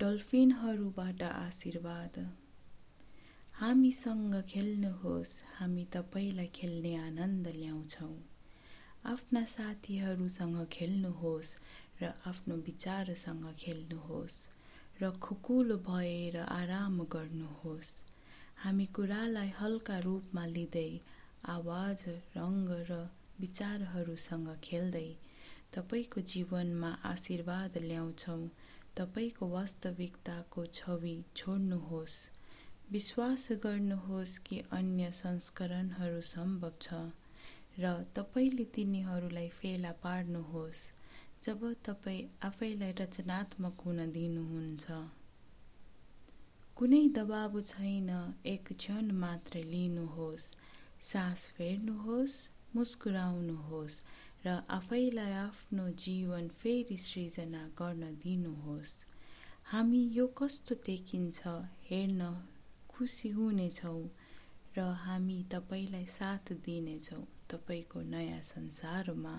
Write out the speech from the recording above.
डल्फिनहरूबाट आशीर्वाद। हामीसँग खेल्नुहोस् हामी तपाईँलाई खेल्ने आनन्द ल्याउँछौँ। आफ्ना साथीहरूसँग खेल्नुहोस् र आफ्नो विचारसँग खेल्नुहोस् र खुकुलो भएर आराम गर्नुहोस्। हामी कुरालाई हल्का रूपमा लिँदै आवाज रङ्ग र विचारहरूसँग खेल्दै तपाईँको जीवनमा आशीर्वाद ल्याउँछौँ तपाईँको वास्तविकताको छवि छोड्नुहोस्। विश्वास गर्नुहोस् कि अन्य संस्करणहरू सम्भव छ र तपाईँले तिनीहरूलाई फेला पार्नुहोस् जब तपाईँ आफैलाई रचनात्मक हुन दिनुहुन्छ। कुनै दबाब छैन एक क्षण मात्र लिनुहोस् सास फेर्नुहोस् मुस्कुराउनुहोस् र आफैलाई आफ्नो जीवन फेरि सृजना गर्न दिनुहोस्। हामी यो कस्तो देखिन्छ हेर्न खुसी हुनेछौँ र हामी तपाईँलाई साथ दिनेछौँ तपाईँको नयाँ संसारमा।